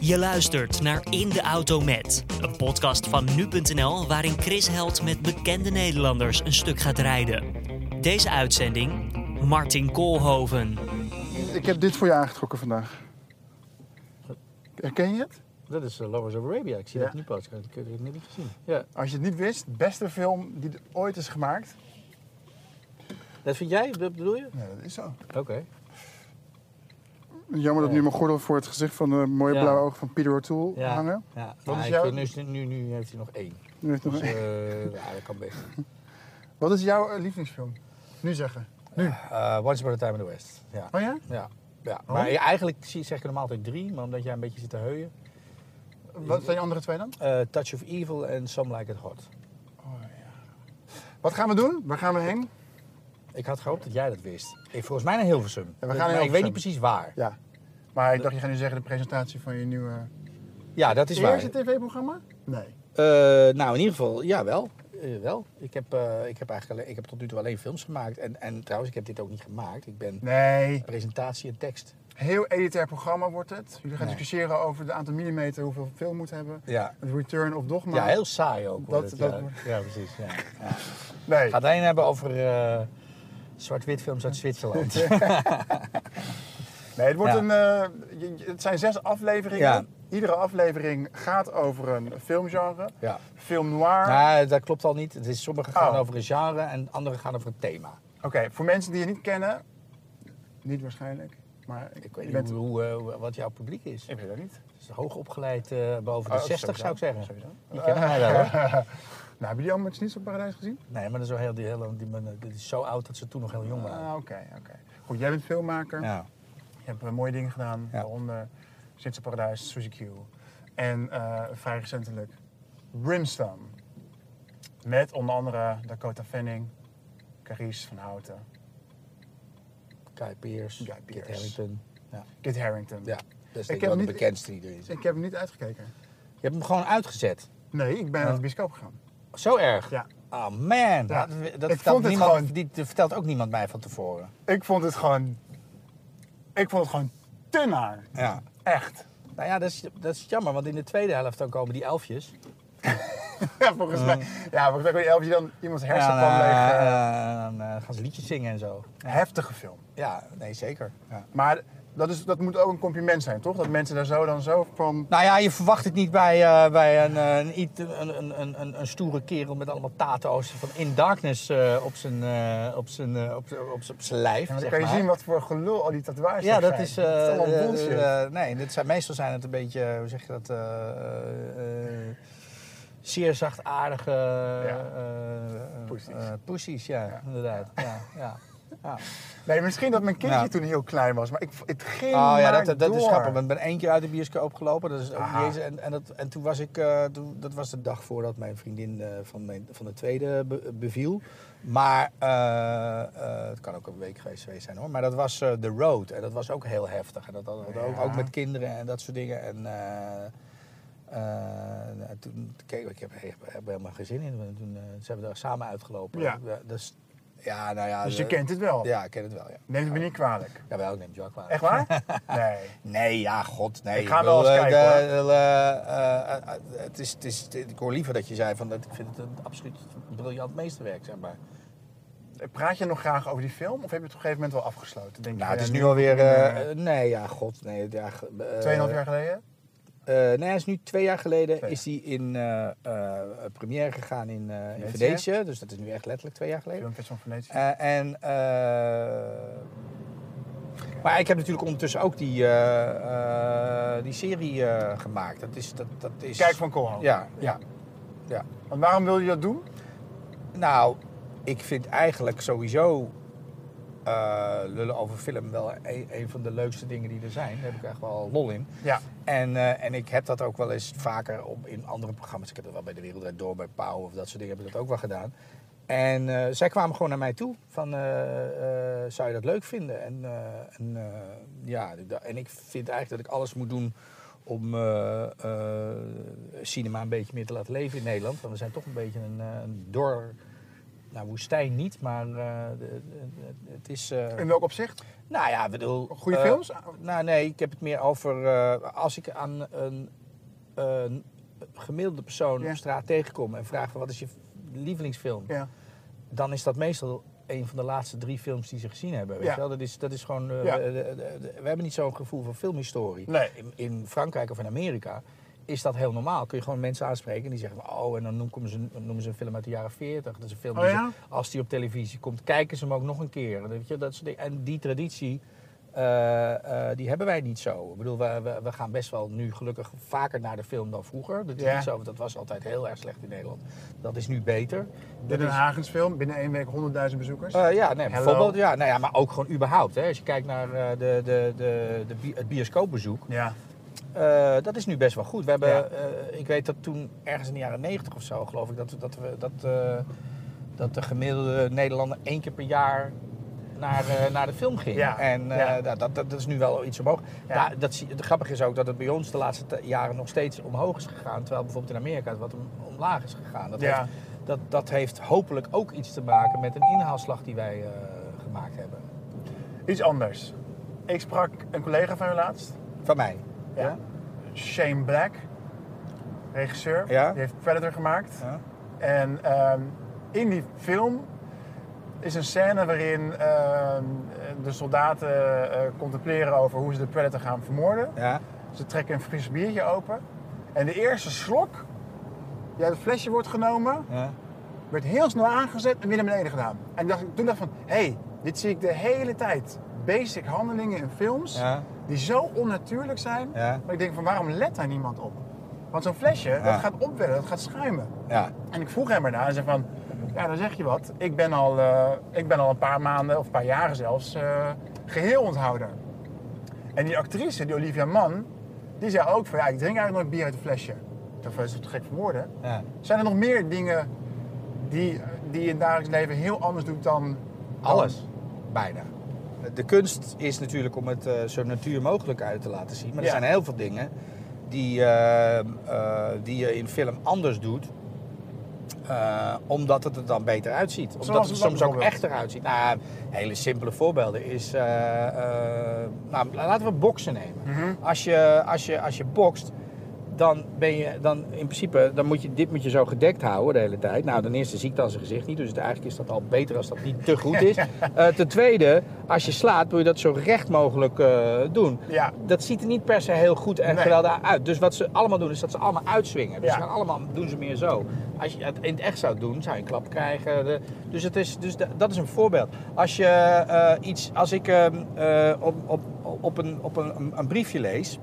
Je luistert naar In de Auto Met, een podcast van nu.nl waarin Chris Held met bekende Nederlanders een stuk gaat rijden. Deze uitzending Martin Koolhoven. Ik heb dit voor je aangetrokken vandaag. Herken je het? Dat is uh, Lovers of Arabia. Ik zie Ja. dat nu pas. Ik heb het niet gezien. Ja. Als je het niet wist, beste film die er ooit is gemaakt. Dat vind jij? Dat bedoel je? Ja, dat is zo. Oké. Jammer dat nu mijn gordel voor het gezicht van de mooie Ja. blauwe ogen van Peter O'Toole Ja. hangen. Ja. Wat Ja, is ik jouw- vind Nu, nu, nu heeft hij nog één. Nu heeft nog Dus, een- eh, ja, dat kan best. Wat is jouw eh, lievelingsfilm? Nu zeggen. Nu. Once Upon a Time in the West. Ja. Oh ja? Ja. ja. Oh? Maar eigenlijk zeg ik normaal altijd drie, maar omdat jij een beetje zit te heuien. Wat zijn je andere twee dan? Eh, Touch of Evil en Some Like It Hot. Wat gaan we doen? Waar gaan we heen? Ik had gehoopt dat jij dat wist. Ik, volgens mij naar Hilversum. Ja, we gaan ik weet niet precies waar. Ja. Maar ik dacht, je gaat nu zeggen de presentatie van je nieuwe... Ja, dat is waar. Eerste tv-programma? Nee. Eh, nou, in ieder geval, ja, wel. Eh, wel. Ik heb, eh, ik heb eigenlijk alleen, ik heb tot nu toe alleen films gemaakt. En, en trouwens, ik heb dit ook niet gemaakt. Ik ben Nee. presentatie en tekst. Heel elitair programma wordt het. Jullie gaan Nee. discussiëren over het aantal millimeter, hoeveel film moet hebben. Ja. Het return of dogma. Ja, heel saai ook. Dat- het, dat ja. wordt- ja, precies. Ja. Ja. Nee. Het gaat alleen hebben over zwart-wit films uit Zwitserland. Nee, het, wordt Ja. een, eh, je- je- het zijn zes afleveringen. Ja. Iedere aflevering gaat over een filmgenre. ja. Film noir. Nou, dat klopt al niet. Het is, sommige gaan Oh. over een genre en andere gaan over een thema. Oké, voor mensen die je niet kennen, niet waarschijnlijk, maar Ik weet je niet bent- hoe, hoe, eh, hoe- wat jouw publiek is. Ik weet dat niet. Het is hoog opgeleid eh, boven de Oh, 60 zou ik zeggen. Sowieso. Kennen mij wel hoor. Nou, hebben jullie al met Schnitzel Paradijs gezien? Nee, maar dat is, wel heel, die, hele, die, die, die is zo oud dat ze toen nog heel jong waren. Ah, Oké, oké. Goed, jij bent filmmaker. Ja. Je hebt eh, mooie dingen gedaan, Ja. waaronder Schnitzel Paradijs, Suzy Q. En eh, vrij recentelijk Brimstone. Met onder andere Dakota Fanning, Carice van Houten, Guy Pearce, Guy Kit Pearce. Harington. Ja, Kit Harington. ja. dat is Ik wel de niet- bekendste die er is. Ik heb hem niet uitgekeken. Je hebt hem gewoon uitgezet. Nee, ik ben naar de bioscoop gegaan. Zo erg? Ja. Oh man, Ja. dat, dat, Ik vertelt vond het niemand, gewoon- die, dat vertelt ook niemand mij van tevoren. Ik vond het gewoon... Ik vond het gewoon te naar. Ja. Echt. Nou ja, dat is, dat is jammer, want in de tweede helft dan komen die elfjes. Ja, volgens mij... Ja, volgens mij kon je elfje dan iemands Ja, hersenpan dan, leeg... eh, eh, dan eh, gaan ze liedjes zingen en zo. Heftige film. Ja, nee, zeker. Ja. Maar dat, is, dat moet ook een compliment zijn, toch? Dat mensen daar zo dan zo van... Nou ja, je verwacht het niet bij, eh, bij een, eh, een, een, een, een, een, een stoere kerel met allemaal tato's van In Darkness eh, op zijn op zijn op, op, op zijn lijf. Ja, dan zeg kan je maar. zien wat voor gelul al die tatoeages Ja, dat zijn. is, dat is allemaal eh, nee, dit zijn, meestal zijn het een beetje, hoe zeg je dat, eh, eh, eh, zeer zachtaardige eh, eh, Poesies. eh, poesies, ja, Ja. inderdaad. Ja. Ja. Ja. Nee, misschien dat mijn kindje Ja. toen heel klein was, maar ik, het ging Oh ja, maar dat, dat is grappig. Ik ben één keer uit de bioscoop gelopen. Dat is ook niet eens, en, en, dat, en toen was ik, eh, toen, dat was de dag voordat mijn vriendin eh, van, mijn, van de tweede be- beviel. Maar eh, het kan ook een week geweest zijn hoor. Maar dat was The Road. En dat was ook heel heftig. En dat had ook, ook met kinderen en dat soort dingen. En toen keek ik, ik heb, ik heb helemaal geen zin in. Toen zijn we daar samen uitgelopen. Ja. Ja, nou ja. Dus je de- kent het wel? Ja, ik ken het wel, ja. Neem het me niet kwalijk. Jawel, ik neem het wel kwalijk. Echt waar? nee. Nee, ja, god, nee. Ik ga wel eens kijken, de- eh, eh, eh, het is, het is, ik hoor liever dat je zei van dat ik vind het een absoluut briljant meesterwerk, zeg maar. Praat je nog graag over die film of heb je het op een gegeven moment wel afgesloten? Denk je, Nou, het ja, is nu alweer. eh, nee, ja, god, nee. Ja, Tweeënhalf jaar geleden? Eh, nee, hij is nu twee jaar geleden Twee is hij in eh eh, première gegaan in, in Venetië. Dus dat is nu echt letterlijk twee jaar geleden. Filmfestival van Venetië. En, maar ik heb natuurlijk ondertussen ook die, die serie gemaakt. Dat is, dat, dat is, Kijk van Koolhoven. Ja, ja, ja. Want waarom wil je dat doen? Nou, ik vind eigenlijk sowieso eh, lullen over film wel een, een van de leukste dingen die er zijn. Daar heb ik echt wel lol in. Ja. En, eh, en ik heb dat ook wel eens vaker op, in andere programma's. Ik heb dat wel bij De Wereld Draait Door, bij Pauw of dat soort dingen heb ik dat ook wel gedaan. En eh, zij kwamen gewoon naar mij toe van, zou je dat leuk vinden? En, en, ja, en ik vind eigenlijk dat ik alles moet doen om cinema een beetje meer te laten leven in Nederland. Want we zijn toch een beetje een, een door nou, woestijn niet, maar eh, het is... eh, In welk opzicht? nou ja, ik bedoel... Goede eh, films? Nou nee, ik heb het meer over als ik aan een, een gemiddelde persoon Ja. op straat tegenkom en vraag van wat is je lievelingsfilm, Ja. dan is dat meestal een van de laatste drie films die ze gezien hebben. Weet Ja. je wel? Dat, is, dat is gewoon. we, hebben niet zo'n gevoel van filmhistorie. Nee. In, in Frankrijk of in Amerika is dat heel normaal. Kun je gewoon mensen aanspreken die zeggen: Oh, en dan noemen ze, noemen ze een film uit de jaren 40. Dat is een film Oh die ze- als die op televisie komt, kijken ze hem ook nog een keer. Weet je, dat soort dingen. En die traditie. eh, eh, die hebben wij niet zo. Ik bedoel, we, we, we gaan best wel nu gelukkig vaker naar de film dan vroeger. Dat, is Ja. niet zo, dat was altijd heel erg slecht in Nederland. Dat is nu beter. De Den is- Hagens film, binnen één week 100.000 bezoekers. eh, ja, nee, Hello. bijvoorbeeld. Ja, nou ja, maar ook gewoon überhaupt. Hè. Als je kijkt naar de, de, de, de, het bioscoopbezoek, ja. Eh, dat is nu best wel goed. We hebben, Ja. eh, ik weet dat toen ergens in de jaren 90 of zo, geloof ik, dat, dat, we, dat, eh, dat de gemiddelde Nederlander één keer per jaar naar, naar de film ging. Ja, En ja. dat, dat, dat is nu wel iets omhoog. Ja. Ja. dat, het grappige is ook dat het bij ons de laatste jaren nog steeds omhoog is gegaan. Terwijl bijvoorbeeld in Amerika het wat om- omlaag is gegaan. Dat, heeft, dat, dat heeft hopelijk ook iets te maken met een inhaalslag die wij gemaakt hebben. Iets anders. Ik sprak een collega van u laatst, Van mij. Ja. Shane Black, regisseur. Ja. Die heeft Predator gemaakt. Ja. En ehm, in die film is een scène waarin ehm, de soldaten eh, contempleren over hoe ze de Predator gaan vermoorden. Ja. Ze trekken een fris biertje open. En de eerste slok die uit het flesje wordt genomen, Ja. werd heel snel aangezet en weer naar beneden gedaan. En dacht, toen dacht ik van, hé, hey, dit zie ik de hele tijd. Basic handelingen in films Ja. Die zo onnatuurlijk zijn. Ja. Maar ik denk van, waarom let daar niemand op? Want zo'n flesje, dat gaat opwellen, dat gaat schuimen. Ja. En ik vroeg hem ernaar en zei van, ja, dan zeg je wat. Ik ben al, eh, ik ben al een paar maanden of een paar jaren zelfs eh, geheel onthouder. En die actrice, die Olivia Mann, die zei ook van, ja, ik drink eigenlijk nooit bier uit een flesje. Dat is te gek voor woorden? Ja. Zijn er nog meer dingen die, die je in het dagelijks leven heel anders doet dan... dan- Alles. Bijna. De kunst is natuurlijk om het eh, zo natuur mogelijk uit te laten zien. Maar er Ja. zijn heel veel dingen die, eh, eh, die je in film anders doet. omdat het er dan beter uitziet. Omdat het soms ook echter uitziet. Nou, hele simpele voorbeelden is... nou, laten we boksen nemen. Mhm. Als, je, als, je, als je bokst, dan ben je dan in principe, dan moet je, dit moet je zo gedekt houden de hele tijd. Nou, ten eerste zie ik dan zijn gezicht niet, dus het- eigenlijk is dat al beter als dat niet te goed is. Eh, ten tweede, als je slaat, wil je dat zo recht mogelijk eh, doen. Ja. Dat ziet er niet per se heel goed en Nee. geweldig uit. Dus wat ze allemaal doen, is dat ze allemaal uitswingen. Dus Ja. ze gaan allemaal, doen ze meer zo. Als je het in het echt zou doen, zou je een klap krijgen. De- dus het is, dus da- dat is een voorbeeld. Als je eh, iets, als ik ehm, eh, op, op, op, een, op een, een briefje lees,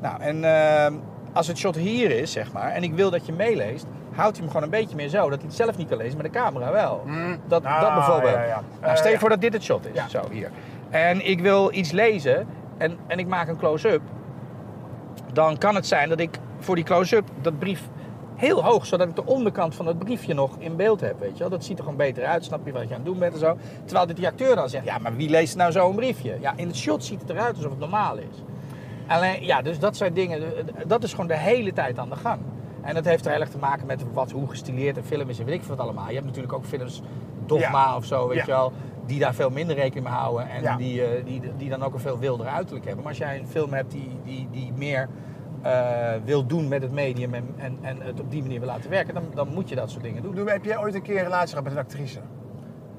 nou, en ehm, als het shot hier is, zeg maar, en ik wil dat je meeleest, houdt hij hem gewoon een beetje meer zo, dat hij het zelf niet kan lezen, maar de camera wel. Dat, Ah, dat bijvoorbeeld. ja, ja. Nou, stel je voor dat dit het shot is, Ja. zo hier. En ik wil iets lezen en, en ik maak een close-up, dan kan het zijn dat ik voor die close-up dat brief heel hoog, zodat ik de onderkant van het briefje nog in beeld heb, weet je wel. Dat ziet er gewoon beter uit, snap je wat je aan het doen bent en zo. Terwijl die acteur dan zegt, ja, maar wie leest nou zo'n briefje? Ja, in het shot ziet het eruit alsof het normaal is. Alleen, ja, dus dat zijn dingen, dat is gewoon de hele tijd aan de gang. En dat heeft er heel erg te maken met wat, hoe gestileerd een film is en weet ik veel wat allemaal. Je hebt natuurlijk ook films, Dogma Ja. of zo, weet Ja. je wel, die daar veel minder rekening mee houden en Ja. die, eh, die, die dan ook een veel wilder uiterlijk hebben. Maar als jij een film hebt die, die, die meer eh, wil doen met het medium en, en, en het op die manier wil laten werken, dan, dan moet je dat soort dingen doen. Doe- Heb jij ooit een keer een relatie gehad met een actrice?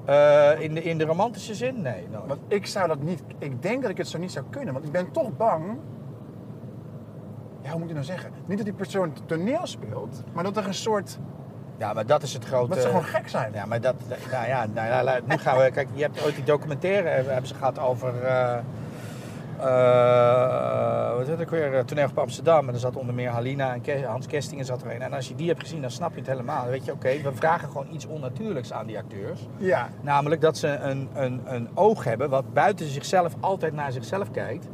Eh, in, de, in de romantische zin? Nee, nooit. Want ik zou dat niet... Ik denk dat ik het zo niet zou kunnen. Want ik ben toch bang... Ja, hoe moet ik nou zeggen? Niet dat die persoon toneel speelt, maar dat er een soort... Ja, maar dat is het grote... Dat ze gewoon gek zijn. Ja, maar dat, nou ja, nou ja, la- nu gaan we, kijk, je hebt ooit die documentaire, eh, hebben ze gehad over, eh, eh, wat is het ook weer, toneel op Amsterdam. En er zat onder meer Halina en Hans Kestingen zat erin. En als je die hebt gezien, dan snap je het helemaal. Dan weet je, oké, we vragen gewoon iets onnatuurlijks aan die acteurs. Ja. Namelijk dat ze een, een, een oog hebben wat buiten zichzelf altijd naar zichzelf kijkt.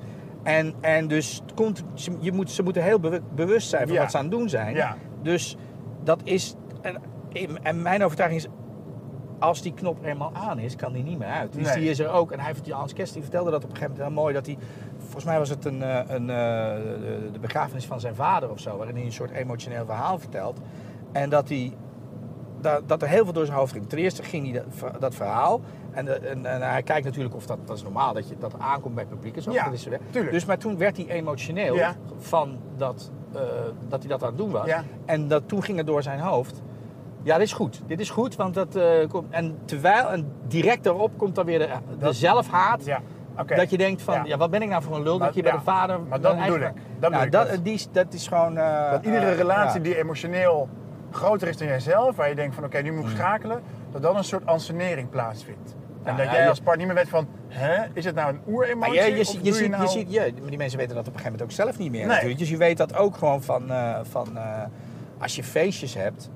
En, en dus komt, ze- je moet, ze moeten heel bewu- bewust zijn van Ja. wat ze aan het doen zijn. Ja. Dus dat is. En, en mijn overtuiging is. Als die knop er eenmaal aan is, kan die niet meer uit. Dus Nee. die is er ook. En hij die Hans Kesting vertelde dat op een gegeven moment heel mooi. Dat hij, volgens mij was het een, eh, een, eh, de- de begrafenis van zijn vader of zo. Waarin hij een soort emotioneel verhaal vertelt. En dat hij dat, dat er heel veel door zijn hoofd ging. Ten eerste ging hij dat, dat verhaal. En, de- en, en hij kijkt natuurlijk of dat, dat is normaal, dat je dat aankomt bij het publiek en zo. Ja, dat is, tuurlijk. Dus maar toen werd hij emotioneel Ja. van dat, eh, dat hij dat aan het doen was. Ja. En dat, toen ging het door zijn hoofd. Ja, dit is goed. Dit is goed, want dat eh, komt. En terwijl, en direct daarop komt dan weer de, de Dat- zelfhaat. Ja. Dat je denkt van, ja. Ja. wat ben ik nou voor een lul Maar- dat je bij de vader... maar dat mijn bedoel ik. Dat Nou, bedoel ik, dat, dat- die, dat is gewoon... eh, Dat iedere eh, relatie die emotioneel groter is dan jijzelf, waar je denkt van oké, nu Mm. moet ik schakelen, dat dan een soort ansenering plaatsvindt. En Ja, dat jij je- als partner niet meer weet van, hè, is het nou een Maar oeremotie? je, je, ziet- je, doe ziet, nou... je ziet, ja, maar die mensen weten dat op een gegeven moment ook zelf niet meer Nee. natuurlijk. Dus je weet dat ook gewoon van, eh, van eh, als je feestjes hebt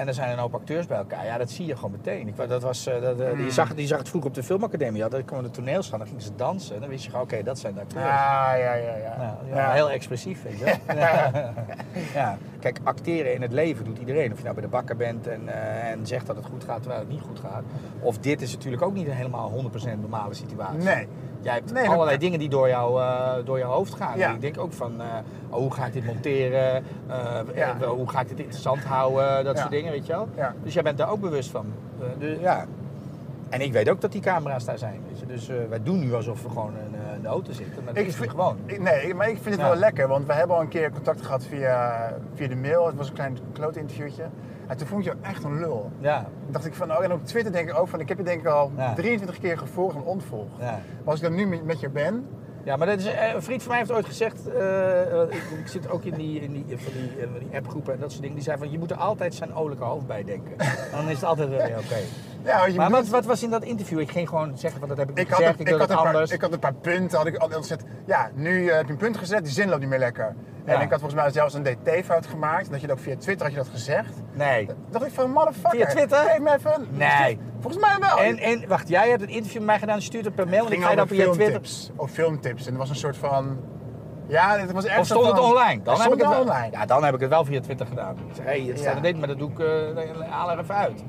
en er zijn een hoop acteurs bij elkaar, ja, dat zie je gewoon meteen. Ik, dat was, eh, dat, eh, Mm. je, zag, het- je zag het vroeger op de filmacademie, ja, dan kwam de toneel staan, dan gingen ze dansen en dan wist je gewoon, oké, dat zijn de acteurs. Ah, ja, ja, ja. Ja, ja, Ja. Heel expressief, weet je ja. Kijk, acteren in het leven doet iedereen. Of je nou bij de bakker bent en, eh, en zegt dat het goed gaat terwijl het niet goed gaat. Of dit is natuurlijk ook niet een helemaal 100% normale situatie. Nee. Jij hebt Nee, dat- allerlei dingen die door, jou, eh, door jouw hoofd gaan. Ja. Ik denk ook van, eh, oh, hoe ga ik dit monteren? Eh, Ja. hoe ga ik dit interessant houden? Dat Ja. soort dingen, weet je wel. Dus jij bent daar ook bewust van. Dus, ja. En ik weet ook dat die camera's daar zijn. Weet je. Dus wij doen nu alsof we gewoon in, de auto zitten. Maar dat is vind- gewoon. ik- nee, maar ik vind het wel lekker, want we hebben al een keer contact gehad via, via de mail. Het was een klein kloot interviewtje. En toen vond ik jou echt een lul. Ja. Dacht ik van, oh, en op Twitter denk ik ook van, ik heb je denk ik al Ja. 23 keer gevolgd en ontvolgd. Ja. Maar als ik dan nu met, met je ben, Ja, maar dat is, eh, een vriend van mij heeft ooit gezegd, eh, eh, ik, ik zit ook in die, in die, van die, die appgroepen en dat soort dingen, die zei van je moet er altijd zijn olijke hoofd bij denken. Dan is het altijd weer oké. Ja, je Maar moet- wat, wat was in dat interview? Ik ging gewoon zeggen van dat heb ik niet Ik had, gezegd, een, ik, had het een paar, anders. ik had een paar punten, had ik al gezet. Ja, nu eh, heb je een punt gezet, die zin loopt niet meer lekker. En ik had volgens mij zelfs een DT-fout gemaakt. Dat je dat ook via Twitter had je dat gezegd. Nee. Toen dacht ik van, motherfucker. Via Twitter? Geef me even Nee. Volgens mij wel. En, en wacht, jij hebt een interview met mij gedaan, stuurt het per mail en ik ga over via Twitter. Of filmtips. En er was een soort van... Ja, het was echt Of stond het van- online? Dan heb ik stond het wel, online. Ja, dan heb ik het wel via Twitter gedaan. Ik zeg, hé, hey, het staat Ja. er dit, maar dat doe ik, eh, haal er even uit.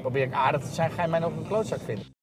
Probeer ik aardig te zijn, ga je mij nog een klootzak vinden.